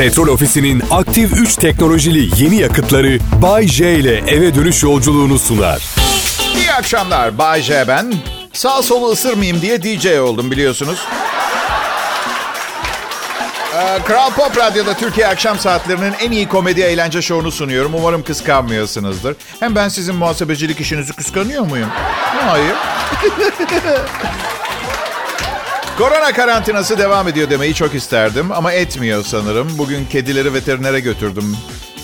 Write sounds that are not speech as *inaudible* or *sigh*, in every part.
Petrol Ofisi'nin aktif 3 teknolojili yeni yakıtları Bay J ile eve dönüş yolculuğunu sunar. İyi akşamlar Bay J ben. Sağ solu ısırmayayım diye DJ oldum biliyorsunuz. Ee, Kral Pop Radyo'da Türkiye akşam saatlerinin en iyi komedi eğlence şovunu sunuyorum. Umarım kıskanmıyorsunuzdur. Hem ben sizin muhasebecilik işinizi kıskanıyor muyum? Hayır. *laughs* Korona karantinası devam ediyor demeyi çok isterdim ama etmiyor sanırım. Bugün kedileri veterinere götürdüm.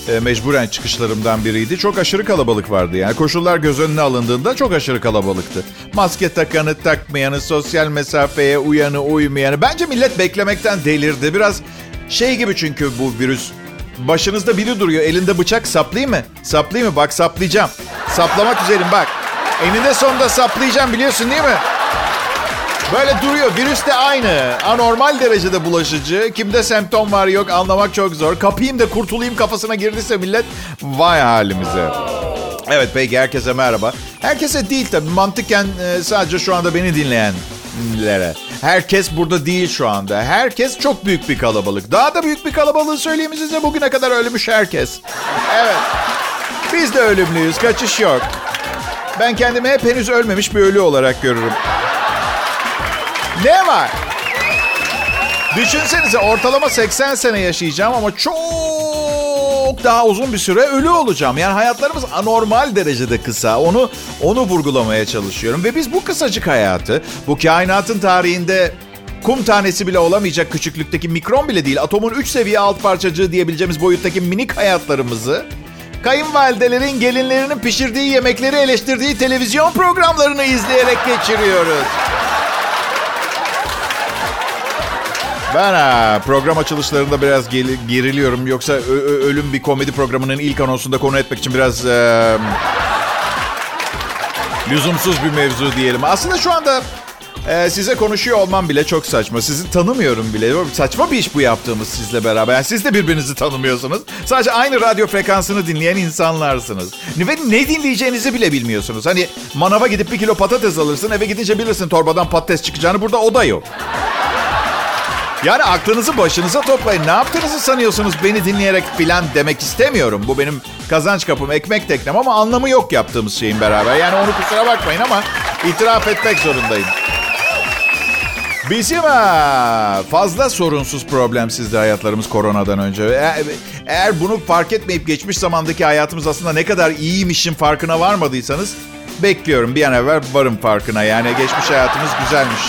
E, mecburen çıkışlarımdan biriydi. Çok aşırı kalabalık vardı yani. Koşullar göz önüne alındığında çok aşırı kalabalıktı. Maske takanı, takmayanı, sosyal mesafeye uyanı, uymayanı. Bence millet beklemekten delirdi. Biraz şey gibi çünkü bu virüs. Başınızda biri duruyor. Elinde bıçak saplayayım mı? Saplayayım mı? Bak saplayacağım. Saplamak üzereyim bak. Eninde sonunda saplayacağım biliyorsun değil mi? Böyle duruyor. Virüs de aynı. Anormal derecede bulaşıcı. Kimde semptom var yok anlamak çok zor. Kapayım da kurtulayım kafasına girdiyse millet vay halimize. Evet peki herkese merhaba. Herkese değil tabii mantıken e, sadece şu anda beni dinleyenlere. Herkes burada değil şu anda. Herkes çok büyük bir kalabalık. Daha da büyük bir kalabalığı söyleyeyim size bugüne kadar ölmüş herkes. Evet. Biz de ölümlüyüz. Kaçış yok. Ben kendimi hep henüz ölmemiş bir ölü olarak görürüm. Ne var? Düşünsenize ortalama 80 sene yaşayacağım ama çok daha uzun bir süre ölü olacağım. Yani hayatlarımız anormal derecede kısa. Onu onu vurgulamaya çalışıyorum ve biz bu kısacık hayatı, bu kainatın tarihinde kum tanesi bile olamayacak küçüklükteki mikron bile değil, atomun 3 seviye alt parçacığı diyebileceğimiz boyuttaki minik hayatlarımızı kayınvalidelerin gelinlerinin pişirdiği yemekleri eleştirdiği televizyon programlarını izleyerek geçiriyoruz. Ben ha, program açılışlarında biraz geri- geriliyorum. Yoksa ölüm bir komedi programının ilk anonsunda konu etmek için biraz... E, lüzumsuz bir mevzu diyelim. Aslında şu anda e, size konuşuyor olmam bile çok saçma. Sizi tanımıyorum bile. Saçma bir iş bu yaptığımız sizle beraber. Yani siz de birbirinizi tanımıyorsunuz. Sadece aynı radyo frekansını dinleyen insanlarsınız. Ve ne dinleyeceğinizi bile bilmiyorsunuz. Hani manava gidip bir kilo patates alırsın. Eve gidince bilirsin torbadan patates çıkacağını. Burada o da yok. Yani aklınızı başınıza toplayın. Ne yaptığınızı sanıyorsunuz beni dinleyerek filan demek istemiyorum. Bu benim kazanç kapım, ekmek teknem ama anlamı yok yaptığımız şeyin beraber. Yani onu kusura bakmayın ama itiraf etmek zorundayım. Bizim fazla sorunsuz problemsizdi hayatlarımız koronadan önce. Eğer bunu fark etmeyip geçmiş zamandaki hayatımız aslında ne kadar iyiymişin farkına varmadıysanız bekliyorum. Bir an evvel varım farkına. Yani geçmiş hayatımız güzelmiş.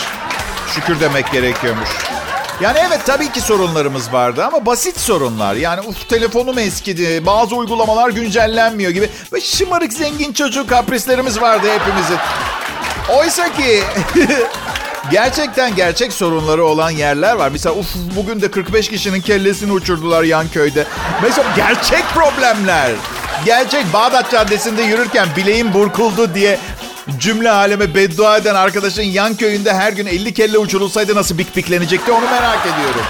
Şükür demek gerekiyormuş. Yani evet tabii ki sorunlarımız vardı ama basit sorunlar. Yani uf telefonum eskidi, bazı uygulamalar güncellenmiyor gibi. Ve şımarık zengin çocuk kaprislerimiz vardı hepimizin. Oysa ki *laughs* gerçekten gerçek sorunları olan yerler var. Mesela uf bugün de 45 kişinin kellesini uçurdular yan köyde. Mesela gerçek problemler. Gerçek Bağdat Caddesi'nde yürürken bileğim burkuldu diye cümle aleme beddua eden arkadaşın yan köyünde her gün 50 kelle uçurulsaydı nasıl bik biklenecekti onu merak ediyorum.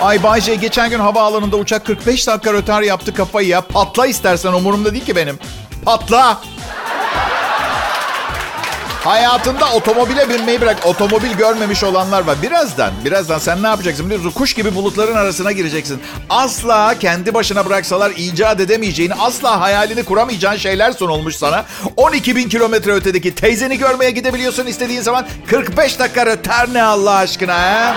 Ay Bayce geçen gün havaalanında uçak 45 dakika rötar yaptı kafayı ya. Patla istersen umurumda değil ki benim. Patla. Hayatında otomobile binmeyi bırak. Otomobil görmemiş olanlar var. Birazdan, birazdan sen ne yapacaksın biliyor musun? Kuş gibi bulutların arasına gireceksin. Asla kendi başına bıraksalar icat edemeyeceğin, asla hayalini kuramayacağın şeyler sunulmuş sana. 12 bin kilometre ötedeki teyzeni görmeye gidebiliyorsun istediğin zaman. 45 dakika rötar ne Allah aşkına ha?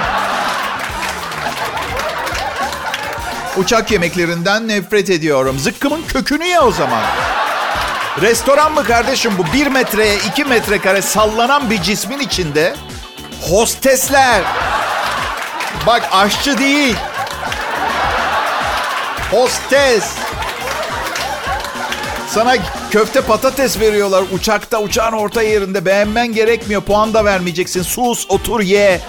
Uçak yemeklerinden nefret ediyorum. Zıkkımın kökünü ye o zaman. Restoran mı kardeşim bu? Bir metreye iki metrekare sallanan bir cismin içinde hostesler. Bak aşçı değil. Hostes. Sana köfte patates veriyorlar uçakta uçağın orta yerinde. Beğenmen gerekmiyor. Puan da vermeyeceksin. Sus otur ye.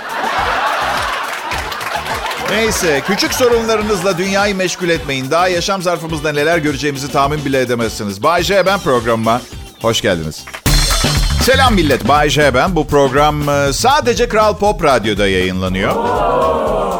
Neyse, küçük sorunlarınızla dünyayı meşgul etmeyin. Daha yaşam zarfımızda neler göreceğimizi tahmin bile edemezsiniz. Bay J ben programıma hoş geldiniz. Selam millet, Bay J ben. Bu program e, sadece Kral Pop Radyo'da yayınlanıyor.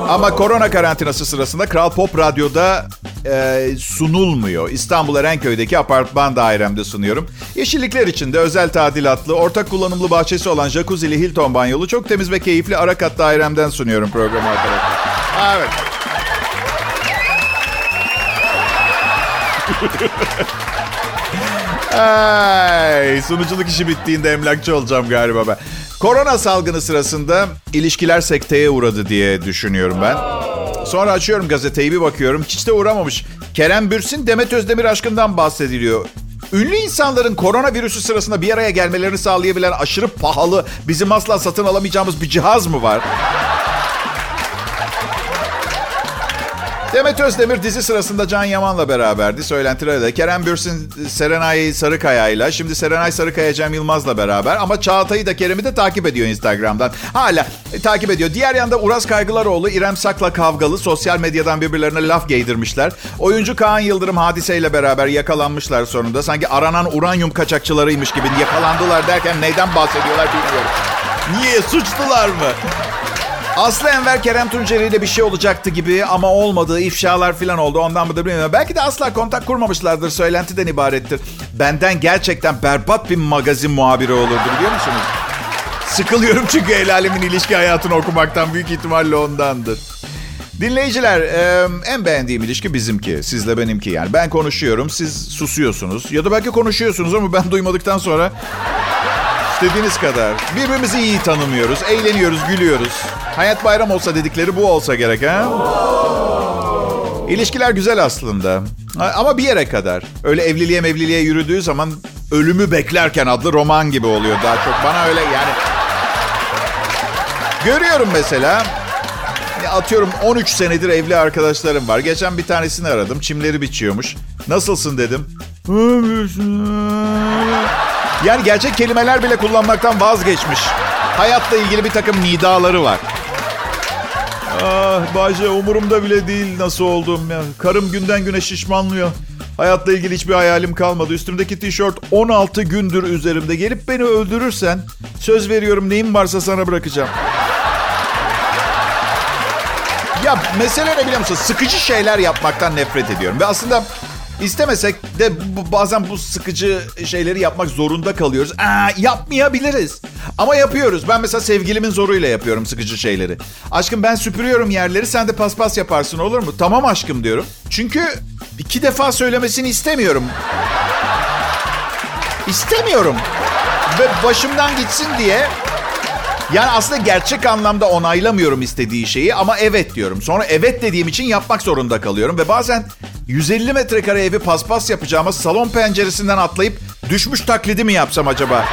Ama korona karantinası sırasında Kral Pop Radyo'da e, sunulmuyor. İstanbul Erenköy'deki apartman dairemde sunuyorum. Yeşillikler içinde özel tadilatlı, ortak kullanımlı bahçesi olan jacuzzi'li Hilton banyolu çok temiz ve keyifli ara kat dairemden sunuyorum programı arkadaşlar. Evet. Ay, sunuculuk işi bittiğinde emlakçı olacağım galiba ben. Korona salgını sırasında ilişkiler sekteye uğradı diye düşünüyorum ben. Sonra açıyorum gazeteyi bir bakıyorum. Hiç de uğramamış. Kerem Bürsin Demet Özdemir aşkından bahsediliyor. Ünlü insanların koronavirüsü sırasında bir araya gelmelerini sağlayabilen aşırı pahalı, bizim asla satın alamayacağımız bir cihaz mı var? Demet Özdemir dizi sırasında Can Yaman'la beraberdi. Söylentiler de. Kerem Bürsin Serenay Sarıkaya'yla. Şimdi Serenay Sarıkaya Cem Yılmaz'la beraber. Ama Çağatay'ı da Kerem'i de takip ediyor Instagram'dan. Hala e, takip ediyor. Diğer yanda Uras Kaygılaroğlu İrem Sak'la kavgalı. Sosyal medyadan birbirlerine laf giydirmişler. Oyuncu Kaan Yıldırım hadiseyle beraber yakalanmışlar sonunda. Sanki aranan uranyum kaçakçılarıymış gibi yakalandılar derken neyden bahsediyorlar bilmiyorum. Niye? Suçlular mı? Aslı Enver Kerem Tunceli ile bir şey olacaktı gibi ama olmadığı ifşalar falan oldu. Ondan mı da bilmiyorum. Belki de asla kontak kurmamışlardır. Söylentiden ibarettir. Benden gerçekten berbat bir magazin muhabiri olurdu biliyor musunuz? Sıkılıyorum çünkü el ilişki hayatını okumaktan büyük ihtimalle ondandır. Dinleyiciler, en beğendiğim ilişki bizimki. Sizle benimki yani. Ben konuşuyorum, siz susuyorsunuz. Ya da belki konuşuyorsunuz ama ben duymadıktan sonra İstediğiniz kadar. Birbirimizi iyi tanımıyoruz, eğleniyoruz, gülüyoruz. Hayat bayram olsa dedikleri bu olsa gerek ha? İlişkiler güzel aslında. Ama bir yere kadar. Öyle evliliğe evliliğe yürüdüğü zaman ölümü beklerken adlı roman gibi oluyor daha çok. Bana öyle yani... Görüyorum mesela. Atıyorum 13 senedir evli arkadaşlarım var. Geçen bir tanesini aradım. Çimleri biçiyormuş. Nasılsın dedim. Yani gerçek kelimeler bile kullanmaktan vazgeçmiş. Hayatla ilgili bir takım nidaları var. Ah Bayce umurumda bile değil nasıl oldum ya. Karım günden güne şişmanlıyor. Hayatla ilgili hiçbir hayalim kalmadı. Üstümdeki tişört 16 gündür üzerimde. Gelip beni öldürürsen söz veriyorum neyim varsa sana bırakacağım. Ya mesele ne biliyor musun? Sıkıcı şeyler yapmaktan nefret ediyorum. Ve aslında İstemesek de bazen bu sıkıcı şeyleri yapmak zorunda kalıyoruz. Aa, yapmayabiliriz. Ama yapıyoruz. Ben mesela sevgilimin zoruyla yapıyorum sıkıcı şeyleri. Aşkım ben süpürüyorum yerleri sen de paspas yaparsın olur mu? Tamam aşkım diyorum. Çünkü iki defa söylemesini istemiyorum. İstemiyorum. Ve başımdan gitsin diye yani aslında gerçek anlamda onaylamıyorum istediği şeyi ama evet diyorum. Sonra evet dediğim için yapmak zorunda kalıyorum ve bazen 150 metrekare evi paspas yapacağıma salon penceresinden atlayıp düşmüş taklidi mi yapsam acaba?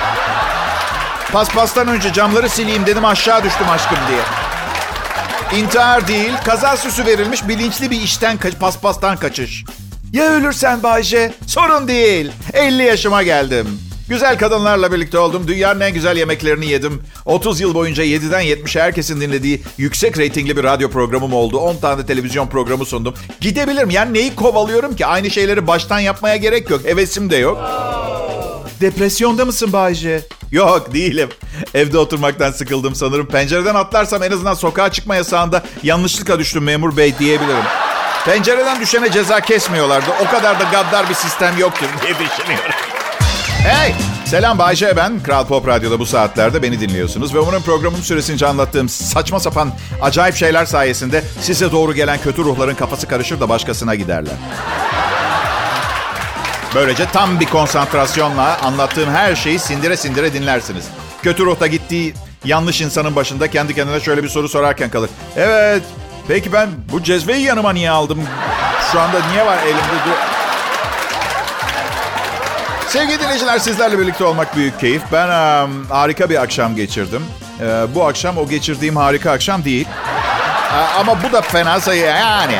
Paspastan önce camları sileyim dedim aşağı düştüm aşkım diye. İntihar değil, kaza süsü verilmiş bilinçli bir işten kaç, paspastan kaçış. Ya ölürsen Bayce? Sorun değil. 50 yaşıma geldim. Güzel kadınlarla birlikte oldum. Dünyanın en güzel yemeklerini yedim. 30 yıl boyunca 7'den 70'e herkesin dinlediği yüksek reytingli bir radyo programım oldu. 10 tane televizyon programı sundum. Gidebilirim. Yani neyi kovalıyorum ki? Aynı şeyleri baştan yapmaya gerek yok. Hevesim de yok. Depresyonda mısın Bayce? Yok değilim. Evde oturmaktan sıkıldım sanırım. Pencereden atlarsam en azından sokağa çıkma yasağında yanlışlıkla düştüm memur bey diyebilirim. Pencereden düşene ceza kesmiyorlardı. O kadar da gaddar bir sistem yoktur diye düşünüyorum. Hey! Selam Bayce ben. Kral Pop Radyo'da bu saatlerde beni dinliyorsunuz. Ve umarım programın süresince anlattığım saçma sapan acayip şeyler sayesinde size doğru gelen kötü ruhların kafası karışır da başkasına giderler. Böylece tam bir konsantrasyonla anlattığım her şeyi sindire sindire dinlersiniz. Kötü ruhta gittiği yanlış insanın başında kendi kendine şöyle bir soru sorarken kalır. Evet, peki ben bu cezveyi yanıma niye aldım? Şu anda niye var elimde? Sevgili dinleyiciler sizlerle birlikte olmak büyük keyif. Ben um, harika bir akşam geçirdim. Ee, bu akşam o geçirdiğim harika akşam değil. Ee, ama bu da fena sayı yani.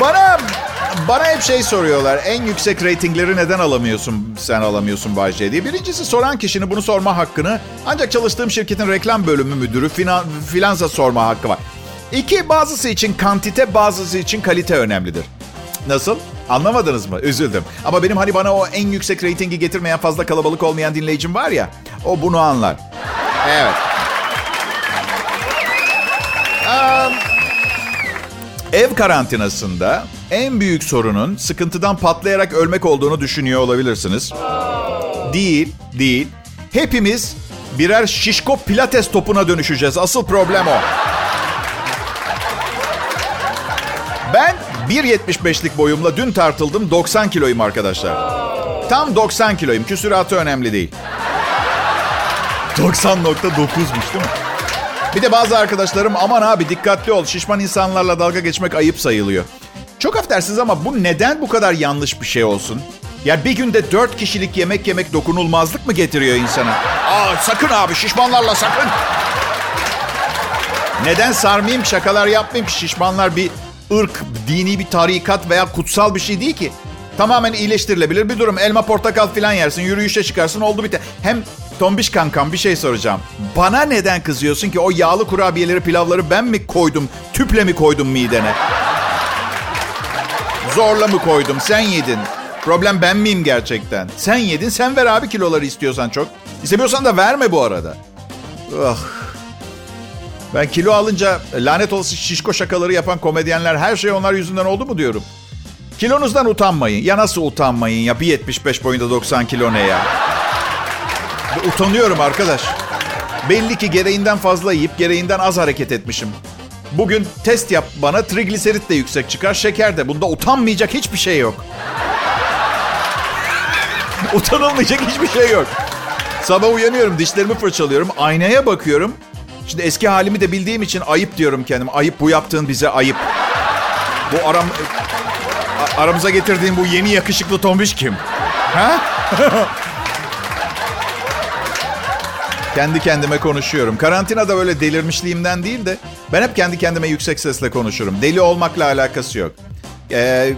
Bana bana hep şey soruyorlar. En yüksek reytingleri neden alamıyorsun sen alamıyorsun Bayce diye. Birincisi soran kişinin bunu sorma hakkını ancak çalıştığım şirketin reklam bölümü müdürü finan, filanza sorma hakkı var. İki, bazısı için kantite bazısı için kalite önemlidir. Nasıl? Anlamadınız mı? Üzüldüm. Ama benim hani bana o en yüksek reytingi getirmeyen fazla kalabalık olmayan dinleyicim var ya. O bunu anlar. Evet. Um, ev karantinasında en büyük sorunun sıkıntıdan patlayarak ölmek olduğunu düşünüyor olabilirsiniz. Değil, değil. Hepimiz birer şişko pilates topuna dönüşeceğiz. Asıl problem o. 1.75'lik boyumla dün tartıldım 90 kiloyum arkadaşlar. Tam 90 kiloyum. Küsuratı önemli değil. 90.9'muş değil mi? Bir de bazı arkadaşlarım aman abi dikkatli ol şişman insanlarla dalga geçmek ayıp sayılıyor. Çok affedersiniz ama bu neden bu kadar yanlış bir şey olsun? Ya bir günde dört kişilik yemek yemek dokunulmazlık mı getiriyor insana? Aa sakın abi şişmanlarla sakın. Neden sarmayayım şakalar yapmayayım şişmanlar bir ırk, dini bir tarikat veya kutsal bir şey değil ki. Tamamen iyileştirilebilir bir durum. Elma portakal filan yersin, yürüyüşe çıkarsın oldu biter. Hem tombiş kankam bir şey soracağım. Bana neden kızıyorsun ki o yağlı kurabiyeleri, pilavları ben mi koydum, tüple mi koydum midene? Zorla mı koydum, sen yedin. Problem ben miyim gerçekten? Sen yedin, sen ver abi kiloları istiyorsan çok. İstemiyorsan da verme bu arada. Ah. Ben kilo alınca lanet olası şişko şakaları yapan komedyenler her şey onlar yüzünden oldu mu diyorum. Kilonuzdan utanmayın. Ya nasıl utanmayın ya? 1.75 boyunda 90 kilo ne ya? Utanıyorum arkadaş. Belli ki gereğinden fazla yiyip gereğinden az hareket etmişim. Bugün test yap bana trigliserit de yüksek çıkar, şeker de. Bunda utanmayacak hiçbir şey yok. Utanılmayacak hiçbir şey yok. Sabah uyanıyorum, dişlerimi fırçalıyorum, aynaya bakıyorum. Şimdi eski halimi de bildiğim için ayıp diyorum kendim. Ayıp bu yaptığın bize ayıp. Bu aram aramıza getirdiğin bu yeni yakışıklı tombiş kim? Ha? *laughs* kendi kendime konuşuyorum. Karantinada böyle delirmişliğimden değil de ben hep kendi kendime yüksek sesle konuşurum. Deli olmakla alakası yok. Ee,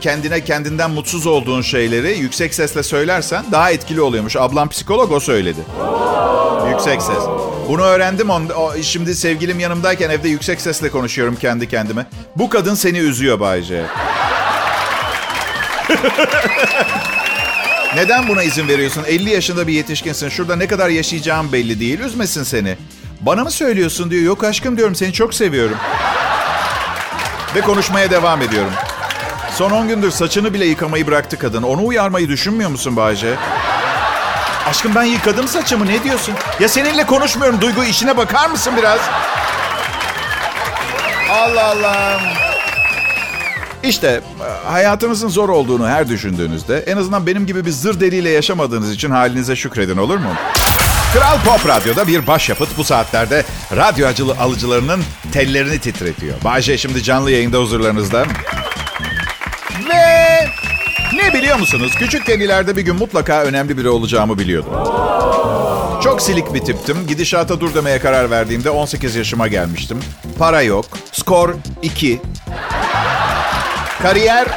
kendine kendinden mutsuz olduğun şeyleri yüksek sesle söylersen daha etkili oluyormuş. Ablam psikolog o söyledi. Yüksek ses. Bunu öğrendim. On, şimdi sevgilim yanımdayken evde yüksek sesle konuşuyorum kendi kendime. Bu kadın seni üzüyor Bayce. *laughs* Neden buna izin veriyorsun? 50 yaşında bir yetişkinsin. Şurada ne kadar yaşayacağım belli değil. Üzmesin seni. Bana mı söylüyorsun diyor. Yok aşkım diyorum seni çok seviyorum. Ve konuşmaya devam ediyorum. Son 10 gündür saçını bile yıkamayı bıraktı kadın. Onu uyarmayı düşünmüyor musun Bayce? Aşkım ben yıkadım saçımı ne diyorsun? Ya seninle konuşmuyorum Duygu işine bakar mısın biraz? Allah Allah. İşte hayatınızın zor olduğunu her düşündüğünüzde en azından benim gibi bir zır deliyle yaşamadığınız için halinize şükredin olur mu? Kral Pop Radyo'da bir başyapıt bu saatlerde radyo acılı alıcılarının tellerini titretiyor. Bayce şimdi canlı yayında huzurlarınızda. Biliyor musunuz? Küçük delilerde bir gün mutlaka önemli biri olacağımı biliyordum. Çok silik bir tiptim. Gidişata dur demeye karar verdiğimde 18 yaşıma gelmiştim. Para yok. Skor 2. Kariyer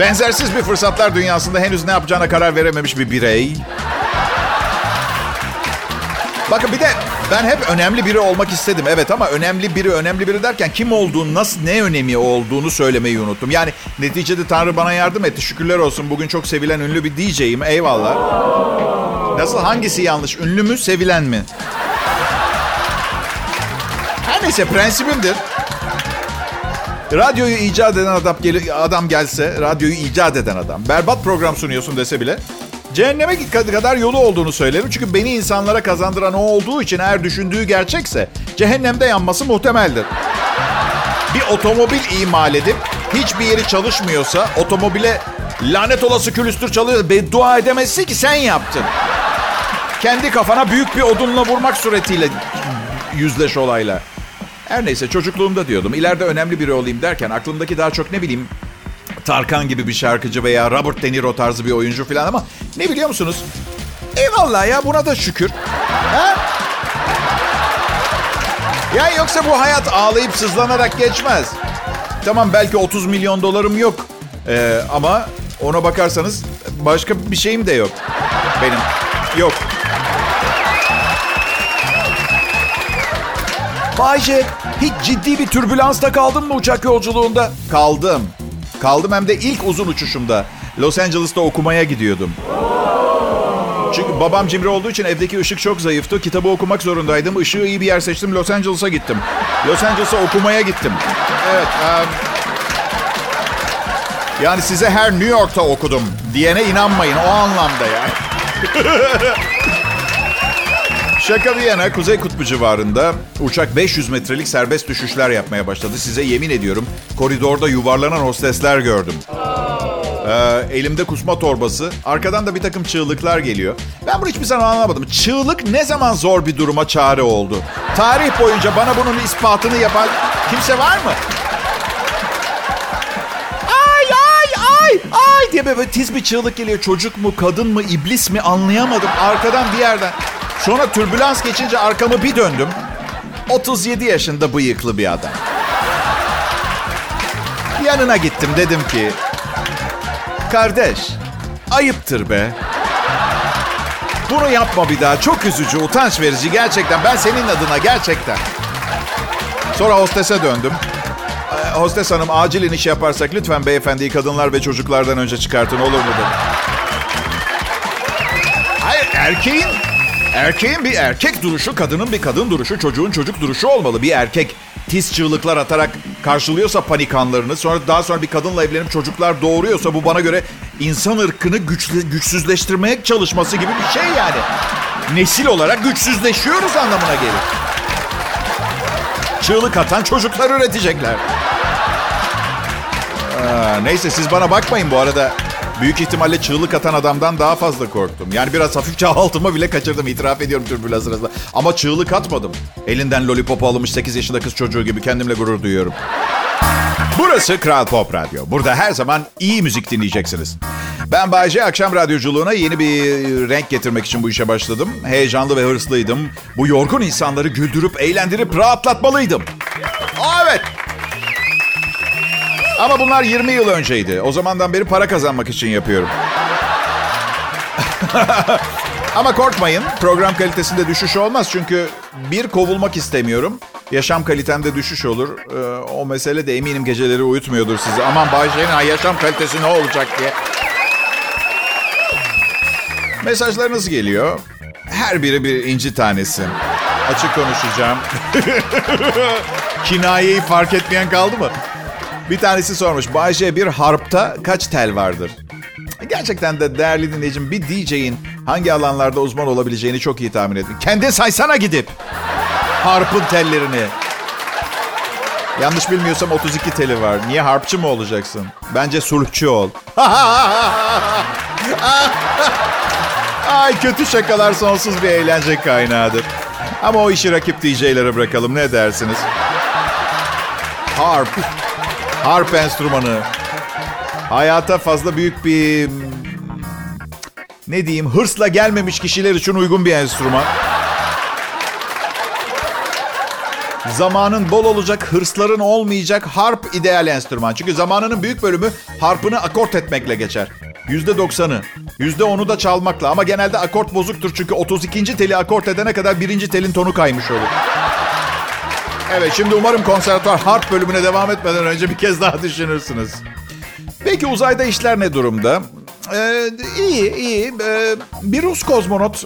benzersiz bir fırsatlar dünyasında henüz ne yapacağına karar verememiş bir birey. Bakın bir de ben hep önemli biri olmak istedim. Evet ama önemli biri önemli biri derken kim olduğunu, nasıl ne önemi olduğunu söylemeyi unuttum. Yani neticede Tanrı bana yardım etti. Şükürler olsun bugün çok sevilen ünlü bir DJ'yim. Eyvallah. Nasıl hangisi yanlış? Ünlü mü, sevilen mi? Her neyse prensibimdir. Radyoyu icat eden adam, adam gelse, radyoyu icat eden adam, berbat program sunuyorsun dese bile cehenneme kadar yolu olduğunu söylerim. Çünkü beni insanlara kazandıran o olduğu için eğer düşündüğü gerçekse cehennemde yanması muhtemeldir. Bir otomobil imal edip hiçbir yeri çalışmıyorsa otomobile lanet olası külüstür çalıyor beddua edemezsin ki sen yaptın. Kendi kafana büyük bir odunla vurmak suretiyle yüzleş olayla. Her neyse çocukluğumda diyordum. İleride önemli biri olayım derken aklımdaki daha çok ne bileyim Tarkan gibi bir şarkıcı veya Robert De Niro tarzı bir oyuncu falan ama ne biliyor musunuz? Eyvallah ya buna da şükür. Ha? Ya yoksa bu hayat ağlayıp sızlanarak geçmez. Tamam belki 30 milyon dolarım yok. Ee, ama ona bakarsanız başka bir şeyim de yok. Benim yok. Bayce, hiç ciddi bir türbülansta kaldın mı uçak yolculuğunda? Kaldım. Kaldım hem de ilk uzun uçuşumda. Los Angeles'ta okumaya gidiyordum. Çünkü babam cimri olduğu için evdeki ışık çok zayıftı. Kitabı okumak zorundaydım. Işığı iyi bir yer seçtim. Los Angeles'a gittim. Los Angeles'a okumaya gittim. Evet. Um, yani size her New York'ta okudum diyene inanmayın. O anlamda yani. *laughs* Şaka bir yana Kuzey Kutbu civarında uçak 500 metrelik serbest düşüşler yapmaya başladı. Size yemin ediyorum koridorda yuvarlanan hostesler gördüm. Ee, elimde kusma torbası. Arkadan da bir takım çığlıklar geliyor. Ben bunu hiçbir zaman anlamadım. Çığlık ne zaman zor bir duruma çare oldu? Tarih boyunca bana bunun ispatını yapan kimse var mı? Ay ay ay ay diye böyle tiz bir çığlık geliyor. Çocuk mu, kadın mı, iblis mi anlayamadım. Arkadan bir yerden. Sonra türbülans geçince arkamı bir döndüm. 37 yaşında bıyıklı bir adam. Yanına gittim dedim ki Kardeş, ayıptır be. Bunu yapma bir daha. Çok üzücü, utanç verici gerçekten. Ben senin adına gerçekten. Sonra hostese döndüm. Ee, hostes hanım acil iniş yaparsak lütfen beyefendiyi kadınlar ve çocuklardan önce çıkartın olur mu. Hayır erkeğin erkeğin bir erkek duruşu, kadının bir kadın duruşu, çocuğun çocuk duruşu olmalı. Bir erkek tiz çığlıklar atarak karşılıyorsa panik anlarını, sonra daha sonra bir kadınla evlenip çocuklar doğuruyorsa bu bana göre insan ırkını güçlü, güçsüzleştirmeye çalışması gibi bir şey yani. Nesil olarak güçsüzleşiyoruz anlamına gelir. Çığlık atan çocuklar üretecekler. Aa, neyse siz bana bakmayın bu arada. Büyük ihtimalle çığlık atan adamdan daha fazla korktum. Yani biraz hafifçe altımı bile kaçırdım itiraf ediyorum türbülans sırasında. Ama çığlık atmadım. Elinden lollipop almış 8 yaşında kız çocuğu gibi kendimle gurur duyuyorum. Burası Kral Pop Radyo. Burada her zaman iyi müzik dinleyeceksiniz. Ben Bayce akşam radyoculuğuna yeni bir renk getirmek için bu işe başladım. Heyecanlı ve hırslıydım. Bu yorgun insanları güldürüp, eğlendirip rahatlatmalıydım. Evet. Ama bunlar 20 yıl önceydi. O zamandan beri para kazanmak için yapıyorum. *laughs* Ama korkmayın. Program kalitesinde düşüş olmaz. Çünkü bir kovulmak istemiyorum. Yaşam kalitemde düşüş olur. Ee, o mesele de eminim geceleri uyutmuyordur sizi. Aman Bayşe'nin yaşam kalitesi ne olacak diye. Mesajlarınız geliyor. Her biri bir inci tanesi. Açık konuşacağım. *laughs* Kinayeyi fark etmeyen kaldı mı? Bir tanesi sormuş. Bayce bir harpta kaç tel vardır? Gerçekten de değerli dinleyicim bir DJ'in hangi alanlarda uzman olabileceğini çok iyi tahmin ettim. Kendi saysana gidip. Harpın tellerini. Yanlış bilmiyorsam 32 teli var. Niye harpçı mı olacaksın? Bence sulhçu ol. *laughs* Ay kötü şakalar sonsuz bir eğlence kaynağıdır. Ama o işi rakip DJ'lere bırakalım ne dersiniz? Harp. Harp enstrümanı. Hayata fazla büyük bir... Ne diyeyim? Hırsla gelmemiş kişiler için uygun bir enstrüman. Zamanın bol olacak, hırsların olmayacak harp ideal enstrüman. Çünkü zamanının büyük bölümü harpını akort etmekle geçer. Yüzde doksanı. Yüzde onu da çalmakla. Ama genelde akort bozuktur. Çünkü 32. teli akort edene kadar birinci telin tonu kaymış olur. Evet şimdi umarım konservatuar harp bölümüne devam etmeden önce bir kez daha düşünürsünüz. Peki uzayda işler ne durumda? Ee, iyi iyi. Ee, bir Rus kozmonot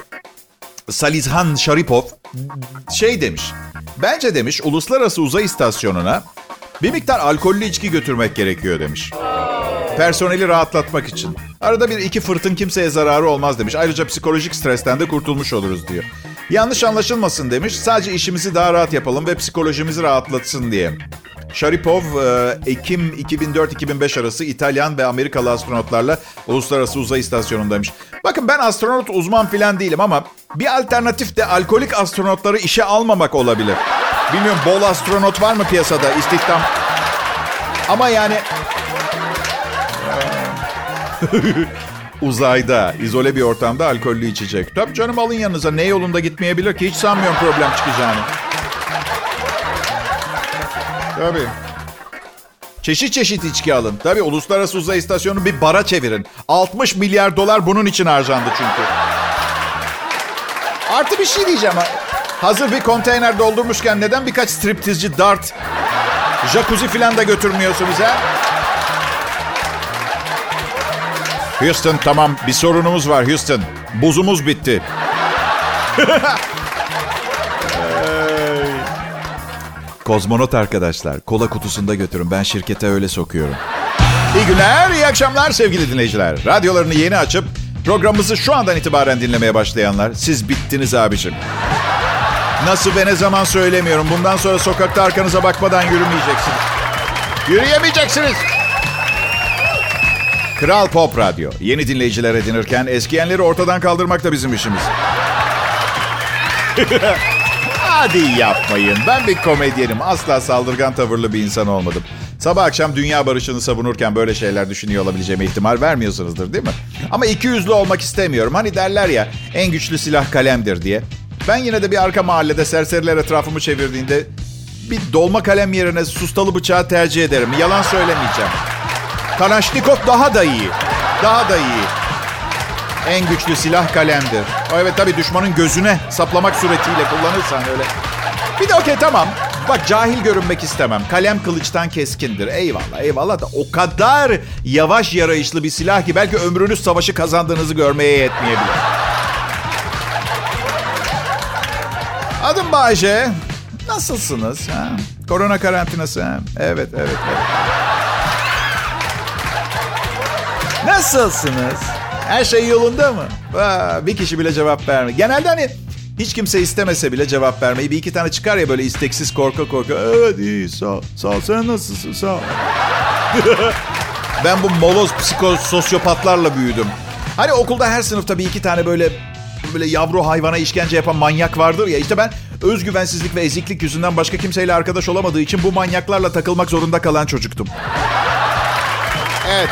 Salizhan Sharipov şey demiş. Bence demiş uluslararası uzay istasyonuna bir miktar alkollü içki götürmek gerekiyor demiş. Personeli rahatlatmak için. Arada bir iki fırtın kimseye zararı olmaz demiş. Ayrıca psikolojik stresten de kurtulmuş oluruz diyor. Yanlış anlaşılmasın demiş. Sadece işimizi daha rahat yapalım ve psikolojimizi rahatlatsın diye. Sharipov, e, Ekim 2004-2005 arası İtalyan ve Amerikalı astronotlarla Uluslararası Uzay İstasyonu'ndaymış. Bakın ben astronot uzman filan değilim ama bir alternatif de alkolik astronotları işe almamak olabilir. Bilmiyorum bol astronot var mı piyasada istihdam? Ama yani *laughs* uzayda, izole bir ortamda alkollü içecek. Tabii canım alın yanınıza. Ne yolunda gitmeyebilir ki? Hiç sanmıyorum problem çıkacağını. Tabii. Çeşit çeşit içki alın. Tabii uluslararası uzay istasyonu bir bara çevirin. 60 milyar dolar bunun için harcandı çünkü. Artı bir şey diyeceğim. Hazır bir konteyner doldurmuşken neden birkaç striptizci dart, jacuzzi falan da götürmüyorsunuz ha? Houston tamam bir sorunumuz var Houston. Buzumuz bitti. Kozmonot arkadaşlar kola kutusunda götürün ben şirkete öyle sokuyorum. İyi günler, iyi akşamlar sevgili dinleyiciler. Radyolarını yeni açıp programımızı şu andan itibaren dinlemeye başlayanlar siz bittiniz abicim. Nasıl ve ne zaman söylemiyorum. Bundan sonra sokakta arkanıza bakmadan yürümeyeceksiniz. Yürüyemeyeceksiniz. Kral Pop Radyo. Yeni dinleyiciler edinirken eskiyenleri ortadan kaldırmak da bizim işimiz. *laughs* Hadi yapmayın. Ben bir komedyenim. Asla saldırgan tavırlı bir insan olmadım. Sabah akşam dünya barışını savunurken böyle şeyler düşünüyor olabileceğime ihtimal vermiyorsunuzdur değil mi? Ama iki yüzlü olmak istemiyorum. Hani derler ya en güçlü silah kalemdir diye. Ben yine de bir arka mahallede serseriler etrafımı çevirdiğinde bir dolma kalem yerine sustalı bıçağı tercih ederim. Yalan söylemeyeceğim. Kalaşnikov daha da iyi. Daha da iyi. En güçlü silah kalemdir. Evet tabii düşmanın gözüne saplamak suretiyle kullanırsan öyle. Bir de okey tamam. Bak cahil görünmek istemem. Kalem kılıçtan keskindir. Eyvallah eyvallah da o kadar yavaş yarayışlı bir silah ki belki ömrünüz savaşı kazandığınızı görmeye yetmeyebilir. Adım Bayce. Nasılsınız? Ha? Korona karantinası. Ha? Evet, evet, evet. Nasılsınız? Her şey yolunda mı? Aa, bir kişi bile cevap vermiyor. Genelde hani hiç kimse istemese bile cevap vermeyi. Bir iki tane çıkar ya böyle isteksiz korka korka. Evet iyi sağ. Sağ. Sen nasılsın? Sağ *laughs* ben bu moloz psikososyopatlarla büyüdüm. Hani okulda her sınıfta bir iki tane böyle böyle yavru hayvana işkence yapan manyak vardır ya. İşte ben özgüvensizlik ve eziklik yüzünden başka kimseyle arkadaş olamadığı için bu manyaklarla takılmak zorunda kalan çocuktum. Evet.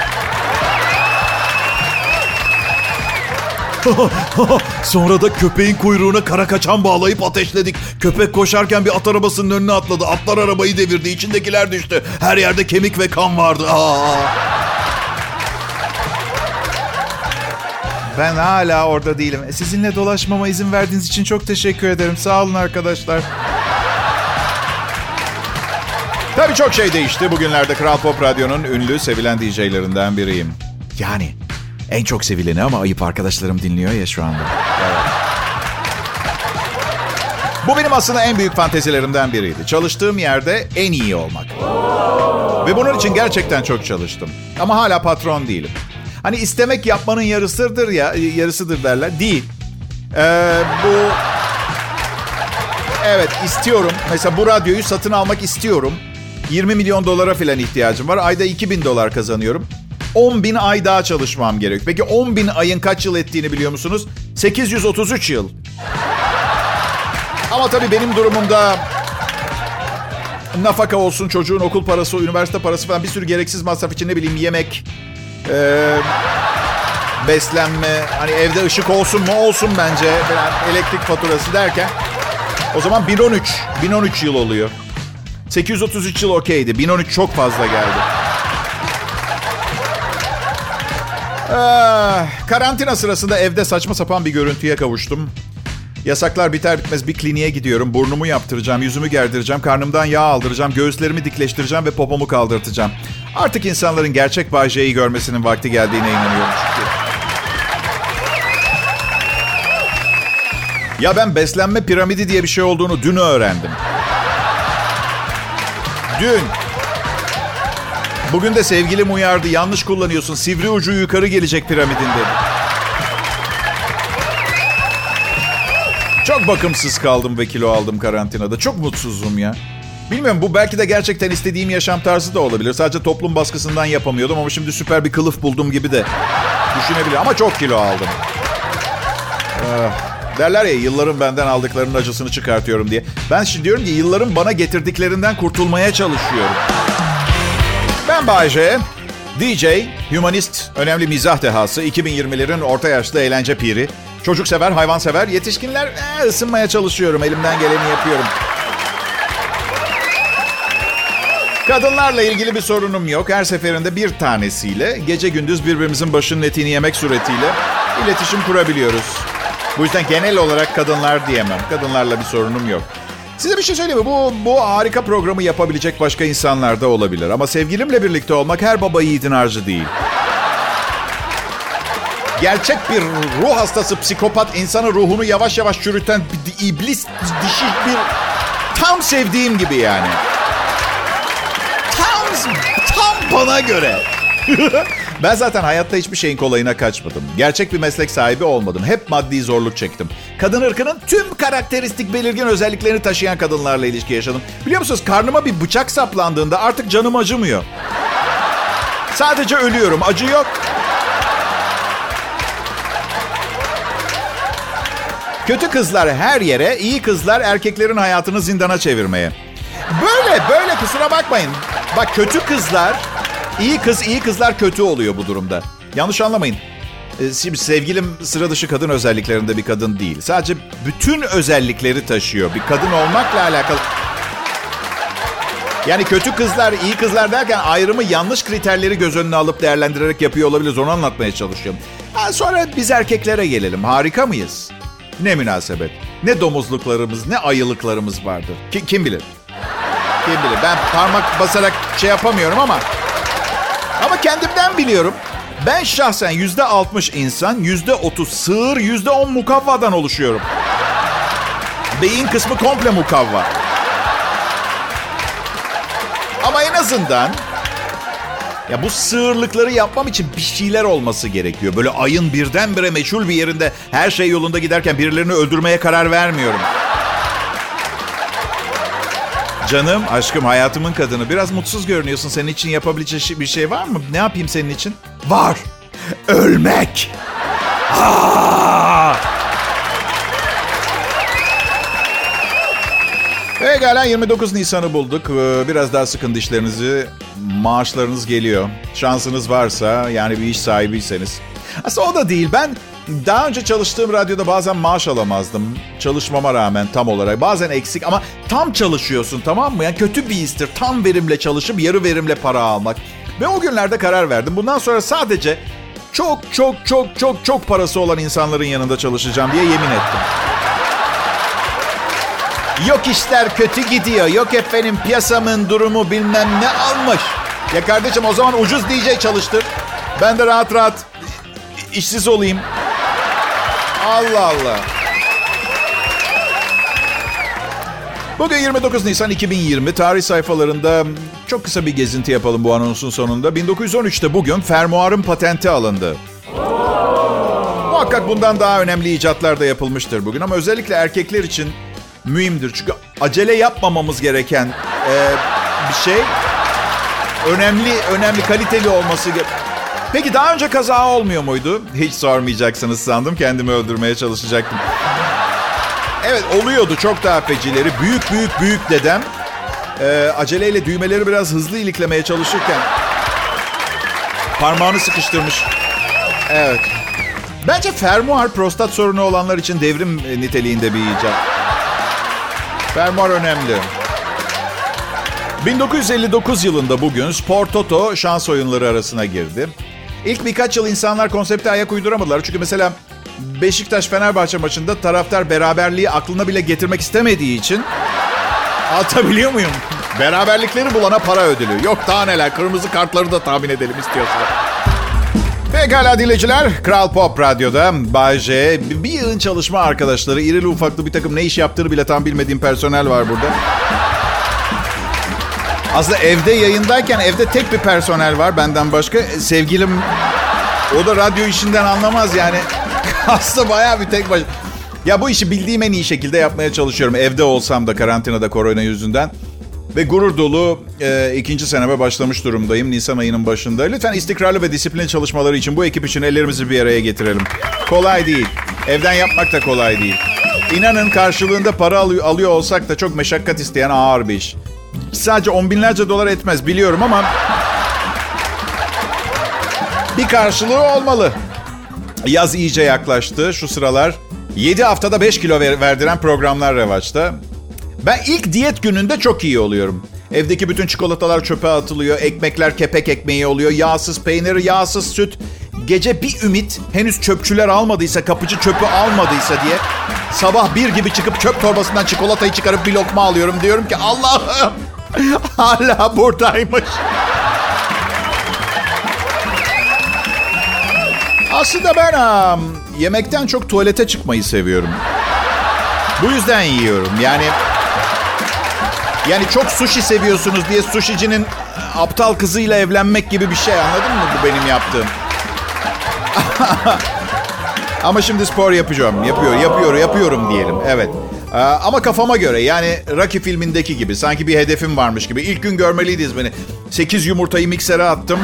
*laughs* Sonra da köpeğin kuyruğuna kara kaçan bağlayıp ateşledik. Köpek koşarken bir at arabasının önüne atladı. Atlar arabayı devirdi. İçindekiler düştü. Her yerde kemik ve kan vardı. Aa. Ben hala orada değilim. E, sizinle dolaşmama izin verdiğiniz için çok teşekkür ederim. Sağ olun arkadaşlar. Tabii çok şey değişti. Bugünlerde Kral Pop Radyo'nun ünlü, sevilen DJ'lerinden biriyim. Yani en çok sevileni ama ayıp arkadaşlarım dinliyor ya şu anda. Evet. Bu benim aslında en büyük fantezilerimden biriydi. Çalıştığım yerde en iyi olmak. Ve bunun için gerçekten çok çalıştım. Ama hala patron değilim. Hani istemek yapmanın yarısıdır ya, yarısıdır derler. Değil. Ee, bu... Evet istiyorum. Mesela bu radyoyu satın almak istiyorum. 20 milyon dolara falan ihtiyacım var. Ayda 2000 dolar kazanıyorum. 10 bin ay daha çalışmam gerek. Peki 10 bin ayın kaç yıl ettiğini biliyor musunuz? 833 yıl. Ama tabii benim durumumda nafaka olsun, çocuğun okul parası, üniversite parası falan bir sürü gereksiz masraf için ne bileyim yemek, ee, beslenme, hani evde ışık olsun mu olsun bence falan, elektrik faturası derken o zaman 1013, 1013 yıl oluyor. 833 yıl okeydi. 1013 çok fazla geldi. Ee, karantina sırasında evde saçma sapan bir görüntüye kavuştum. Yasaklar biter bitmez bir kliniğe gidiyorum. Burnumu yaptıracağım, yüzümü gerdireceğim, karnımdan yağ aldıracağım, göğüslerimi dikleştireceğim ve popomu kaldırtacağım. Artık insanların gerçek Bay görmesinin vakti geldiğine inanıyorum çünkü. Ya ben beslenme piramidi diye bir şey olduğunu dün öğrendim. Dün. Bugün de sevgilim uyardı. Yanlış kullanıyorsun. Sivri ucu yukarı gelecek piramidin dedi. Çok bakımsız kaldım ve kilo aldım karantinada. Çok mutsuzum ya. Bilmiyorum bu belki de gerçekten istediğim yaşam tarzı da olabilir. Sadece toplum baskısından yapamıyordum ama şimdi süper bir kılıf buldum gibi de düşünebilir. Ama çok kilo aldım. Ee, derler ya yılların benden aldıklarının acısını çıkartıyorum diye. Ben şimdi diyorum ki yılların bana getirdiklerinden kurtulmaya çalışıyorum. Ben Bayce. DJ, humanist, önemli mizah dehası, 2020'lerin orta yaşlı eğlence piri. Çocuk sever, hayvan sever, yetişkinler ee, ısınmaya çalışıyorum. Elimden geleni yapıyorum. Kadınlarla ilgili bir sorunum yok. Her seferinde bir tanesiyle gece gündüz birbirimizin başının etini yemek suretiyle iletişim kurabiliyoruz. Bu yüzden genel olarak kadınlar diyemem. Kadınlarla bir sorunum yok. Size bir şey söyleyeyim mi? Bu, bu harika programı yapabilecek başka insanlar da olabilir. Ama sevgilimle birlikte olmak her baba yiğidin harcı değil. Gerçek bir ruh hastası, psikopat, insanın ruhunu yavaş yavaş çürüten bir iblis dişi bir... Tam sevdiğim gibi yani. Tam, tam bana göre. *laughs* Ben zaten hayatta hiçbir şeyin kolayına kaçmadım. Gerçek bir meslek sahibi olmadım. Hep maddi zorluk çektim. Kadın ırkının tüm karakteristik belirgin özelliklerini taşıyan kadınlarla ilişki yaşadım. Biliyor musunuz karnıma bir bıçak saplandığında artık canım acımıyor. Sadece ölüyorum. Acı yok. Kötü kızlar her yere, iyi kızlar erkeklerin hayatını zindana çevirmeye. Böyle, böyle kusura bakmayın. Bak kötü kızlar, iyi kız, iyi kızlar kötü oluyor bu durumda. Yanlış anlamayın. Ee, Şimdi sevgilim sıra dışı kadın özelliklerinde bir kadın değil. Sadece bütün özellikleri taşıyor. Bir kadın olmakla alakalı. Yani kötü kızlar, iyi kızlar derken ayrımı yanlış kriterleri göz önüne alıp değerlendirerek yapıyor olabiliriz. Onu anlatmaya çalışıyorum. Ha, sonra biz erkeklere gelelim. Harika mıyız? Ne münasebet. Ne domuzluklarımız, ne ayılıklarımız vardır. Ki- kim bilir? Kim bilir? Ben parmak basarak şey yapamıyorum ama... Ama kendimden biliyorum. Ben şahsen yüzde altmış insan, yüzde otuz sığır, yüzde on mukavvadan oluşuyorum. Beyin kısmı komple mukavva. Ama en azından ya bu sığırlıkları yapmam için bir şeyler olması gerekiyor. Böyle ayın birdenbire meçhul bir yerinde her şey yolunda giderken birilerini öldürmeye karar vermiyorum. Canım, aşkım, hayatımın kadını. Biraz mutsuz görünüyorsun. Senin için yapabileceği bir şey var mı? Ne yapayım senin için? Var. Ölmek. Aa! Pekala 29 Nisan'ı bulduk. Ee, Biraz daha sıkın dişlerinizi. Maaşlarınız geliyor. Şansınız varsa yani bir iş sahibiyseniz. Aslında o da değil. Ben daha önce çalıştığım radyoda bazen maaş alamazdım. Çalışmama rağmen tam olarak. Bazen eksik ama tam çalışıyorsun tamam mı? Yani kötü bir histir. Tam verimle çalışıp yarı verimle para almak. Ve o günlerde karar verdim. Bundan sonra sadece çok çok çok çok çok parası olan insanların yanında çalışacağım diye yemin ettim. Yok işler kötü gidiyor. Yok efendim piyasamın durumu bilmem ne almış. Ya kardeşim o zaman ucuz DJ çalıştır. Ben de rahat rahat işsiz olayım. Allah Allah. Bugün 29 Nisan 2020 tarih sayfalarında çok kısa bir gezinti yapalım bu anonsun sonunda. 1913'te bugün fermuarın patenti alındı. Muhakkak bundan daha önemli icatlar da yapılmıştır bugün ama özellikle erkekler için mühimdir. Çünkü acele yapmamamız gereken e, bir şey önemli, önemli, kaliteli olması ge- Peki daha önce kaza olmuyor muydu? Hiç sormayacaksınız sandım. Kendimi öldürmeye çalışacaktım. Evet oluyordu çok daha fecileri. Büyük büyük büyük dedem e, aceleyle düğmeleri biraz hızlı iliklemeye çalışırken parmağını sıkıştırmış. Evet. Bence fermuar prostat sorunu olanlar için devrim niteliğinde bir icat. Fermuar önemli. 1959 yılında bugün Spor Toto şans oyunları arasına girdi. İlk birkaç yıl insanlar konsepte ayak uyduramadılar. Çünkü mesela Beşiktaş-Fenerbahçe maçında taraftar beraberliği aklına bile getirmek istemediği için... Anlatabiliyor muyum? Beraberlikleri bulana para ödülü. Yok daha neler. Kırmızı kartları da tahmin edelim istiyorsan. Pekala dinleyiciler. Kral Pop Radyo'da Bay. Bir yığın çalışma arkadaşları, irili ufaklı bir takım ne iş yaptığını bile tam bilmediğim personel var burada. Aslında evde yayındayken evde tek bir personel var benden başka. E, Sevgilim o da radyo işinden anlamaz yani. *laughs* Aslında bayağı bir tek baş... Ya bu işi bildiğim en iyi şekilde yapmaya çalışıyorum. Evde olsam da karantinada korona yüzünden. Ve gurur dolu e, ikinci seneme başlamış durumdayım Nisan ayının başında. Lütfen istikrarlı ve disiplinli çalışmaları için bu ekip için ellerimizi bir araya getirelim. Kolay değil. Evden yapmak da kolay değil. İnanın karşılığında para alıyor, alıyor olsak da çok meşakkat isteyen ağır bir iş. Sadece on binlerce dolar etmez biliyorum ama... Bir karşılığı olmalı. Yaz iyice yaklaştı şu sıralar. 7 haftada 5 kilo ver- verdiren programlar revaçta. Ben ilk diyet gününde çok iyi oluyorum. Evdeki bütün çikolatalar çöpe atılıyor. Ekmekler kepek ekmeği oluyor. Yağsız peynir, yağsız süt. Gece bir ümit henüz çöpçüler almadıysa, kapıcı çöpü almadıysa diye sabah bir gibi çıkıp çöp torbasından çikolatayı çıkarıp bir lokma alıyorum. Diyorum ki Allah'ım *laughs* hala buradaymış. Aslında ben am, yemekten çok tuvalete çıkmayı seviyorum. Bu yüzden yiyorum. Yani Yani çok sushi seviyorsunuz diye sushicinin aptal kızıyla evlenmek gibi bir şey anladın mı bu benim yaptığım? *laughs* Ama şimdi spor yapacağım. Yapıyor, yapıyor, yapıyorum diyelim. Evet. Ee, ama kafama göre yani Rocky filmindeki gibi sanki bir hedefim varmış gibi. İlk gün görmeliydiniz beni. 8 yumurtayı miksere attım.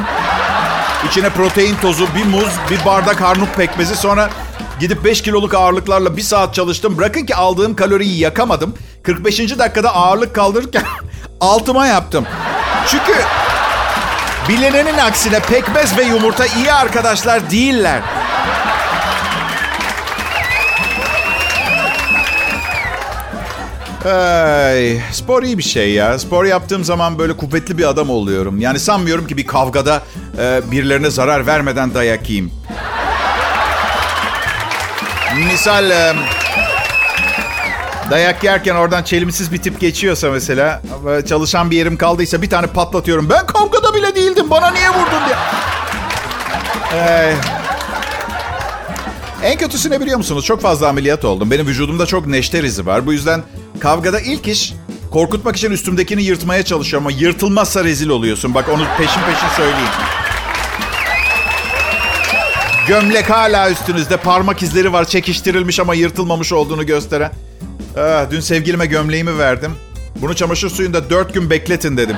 İçine protein tozu, bir muz, bir bardak armut pekmezi. Sonra gidip 5 kiloluk ağırlıklarla bir saat çalıştım. Bırakın ki aldığım kaloriyi yakamadım. 45. dakikada ağırlık kaldırırken *laughs* altıma yaptım. Çünkü bilinenin aksine pekmez ve yumurta iyi arkadaşlar değiller. Ay, spor iyi bir şey ya. Spor yaptığım zaman böyle kuvvetli bir adam oluyorum. Yani sanmıyorum ki bir kavgada e, birilerine zarar vermeden dayak yiyeyim. Misal e, dayak yerken oradan çelimsiz bir tip geçiyorsa mesela e, çalışan bir yerim kaldıysa bir tane patlatıyorum. Ben kavgada bile değildim bana niye vurdun diye. Ay. En kötüsü ne biliyor musunuz? Çok fazla ameliyat oldum. Benim vücudumda çok neşter izi var. Bu yüzden kavgada ilk iş korkutmak için üstümdekini yırtmaya çalışıyorum. Ama yırtılmazsa rezil oluyorsun. Bak onu peşin peşin söyleyeyim. Gömlek hala üstünüzde. Parmak izleri var çekiştirilmiş ama yırtılmamış olduğunu gösteren. Ah, dün sevgilime gömleğimi verdim. Bunu çamaşır suyunda dört gün bekletin dedim.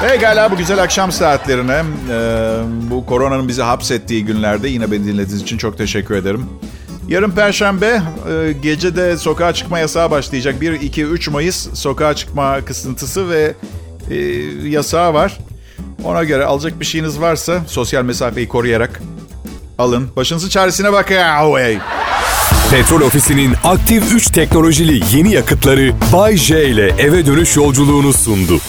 Pekala bu güzel akşam saatlerine, e, bu koronanın bizi hapsettiği günlerde yine beni dinlediğiniz için çok teşekkür ederim. Yarın Perşembe e, gecede sokağa çıkma yasağı başlayacak. 1, 2, 3 Mayıs sokağa çıkma kısıntısı ve e, yasağı var. Ona göre alacak bir şeyiniz varsa sosyal mesafeyi koruyarak alın. Başınızın çaresine bakın. Petrol Ofisi'nin aktif 3 teknolojili yeni yakıtları Bay J ile eve dönüş yolculuğunu sundu.